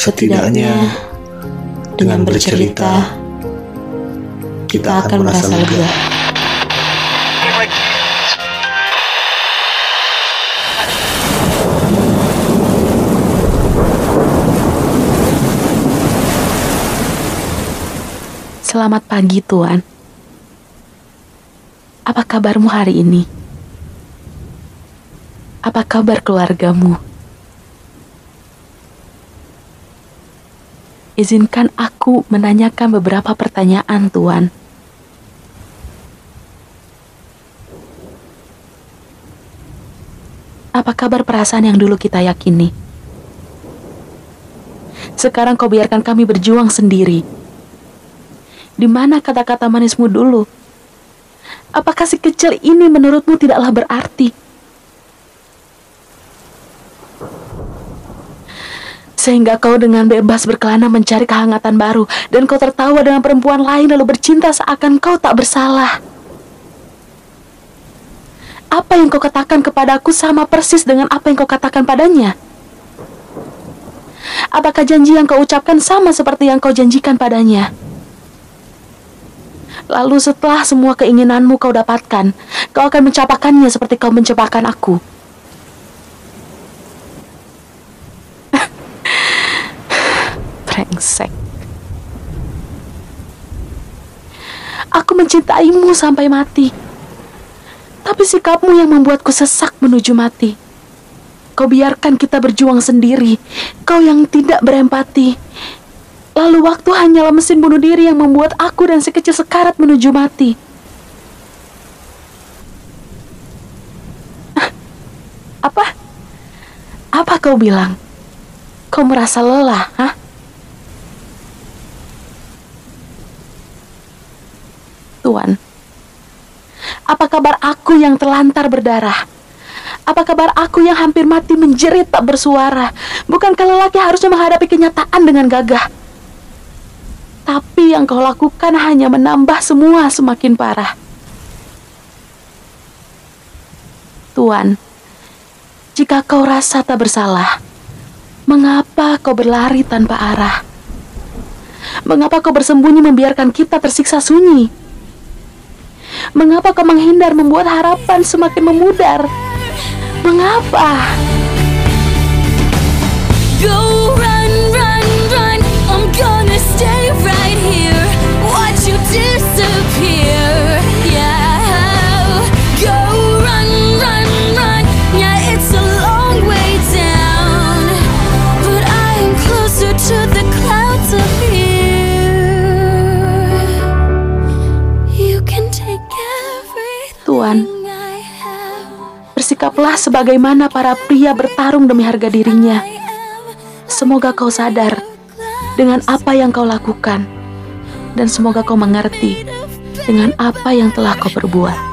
Setidaknya dengan bercerita kita akan merasa lega. Selamat pagi, Tuan. Apa kabarmu hari ini? Apa kabar keluargamu? Izinkan aku menanyakan beberapa pertanyaan, Tuan. Apa kabar perasaan yang dulu kita yakini? Sekarang kau biarkan kami berjuang sendiri. Di mana kata-kata manismu dulu? Apakah si kecil ini menurutmu tidaklah berarti? Sehingga kau dengan bebas berkelana mencari kehangatan baru dan kau tertawa dengan perempuan lain lalu bercinta seakan kau tak bersalah. Apa yang kau katakan kepadaku sama persis dengan apa yang kau katakan padanya? Apakah janji yang kau ucapkan sama seperti yang kau janjikan padanya? Lalu setelah semua keinginanmu kau dapatkan, kau akan mencapakannya seperti kau mencapakan aku. Brengsek. Aku mencintaimu sampai mati. Tapi sikapmu yang membuatku sesak menuju mati. Kau biarkan kita berjuang sendiri. Kau yang tidak berempati. Lalu waktu hanyalah mesin bunuh diri yang membuat aku dan si kecil sekarat menuju mati. Apa? Apa kau bilang? Kau merasa lelah, hah? Tuan, apa kabar aku yang terlantar berdarah? Apa kabar aku yang hampir mati menjerit tak bersuara? Bukankah lelaki harusnya menghadapi kenyataan dengan gagah? Tapi yang kau lakukan hanya menambah semua semakin parah. Tuan, jika kau rasa tak bersalah, mengapa kau berlari tanpa arah? Mengapa kau bersembunyi membiarkan kita tersiksa sunyi? Mengapa kau menghindar membuat harapan semakin memudar? Mengapa? Have. bersikaplah sebagaimana para pria bertarung demi harga dirinya. Semoga kau sadar dengan apa yang kau lakukan, dan semoga kau mengerti dengan apa yang telah kau perbuat.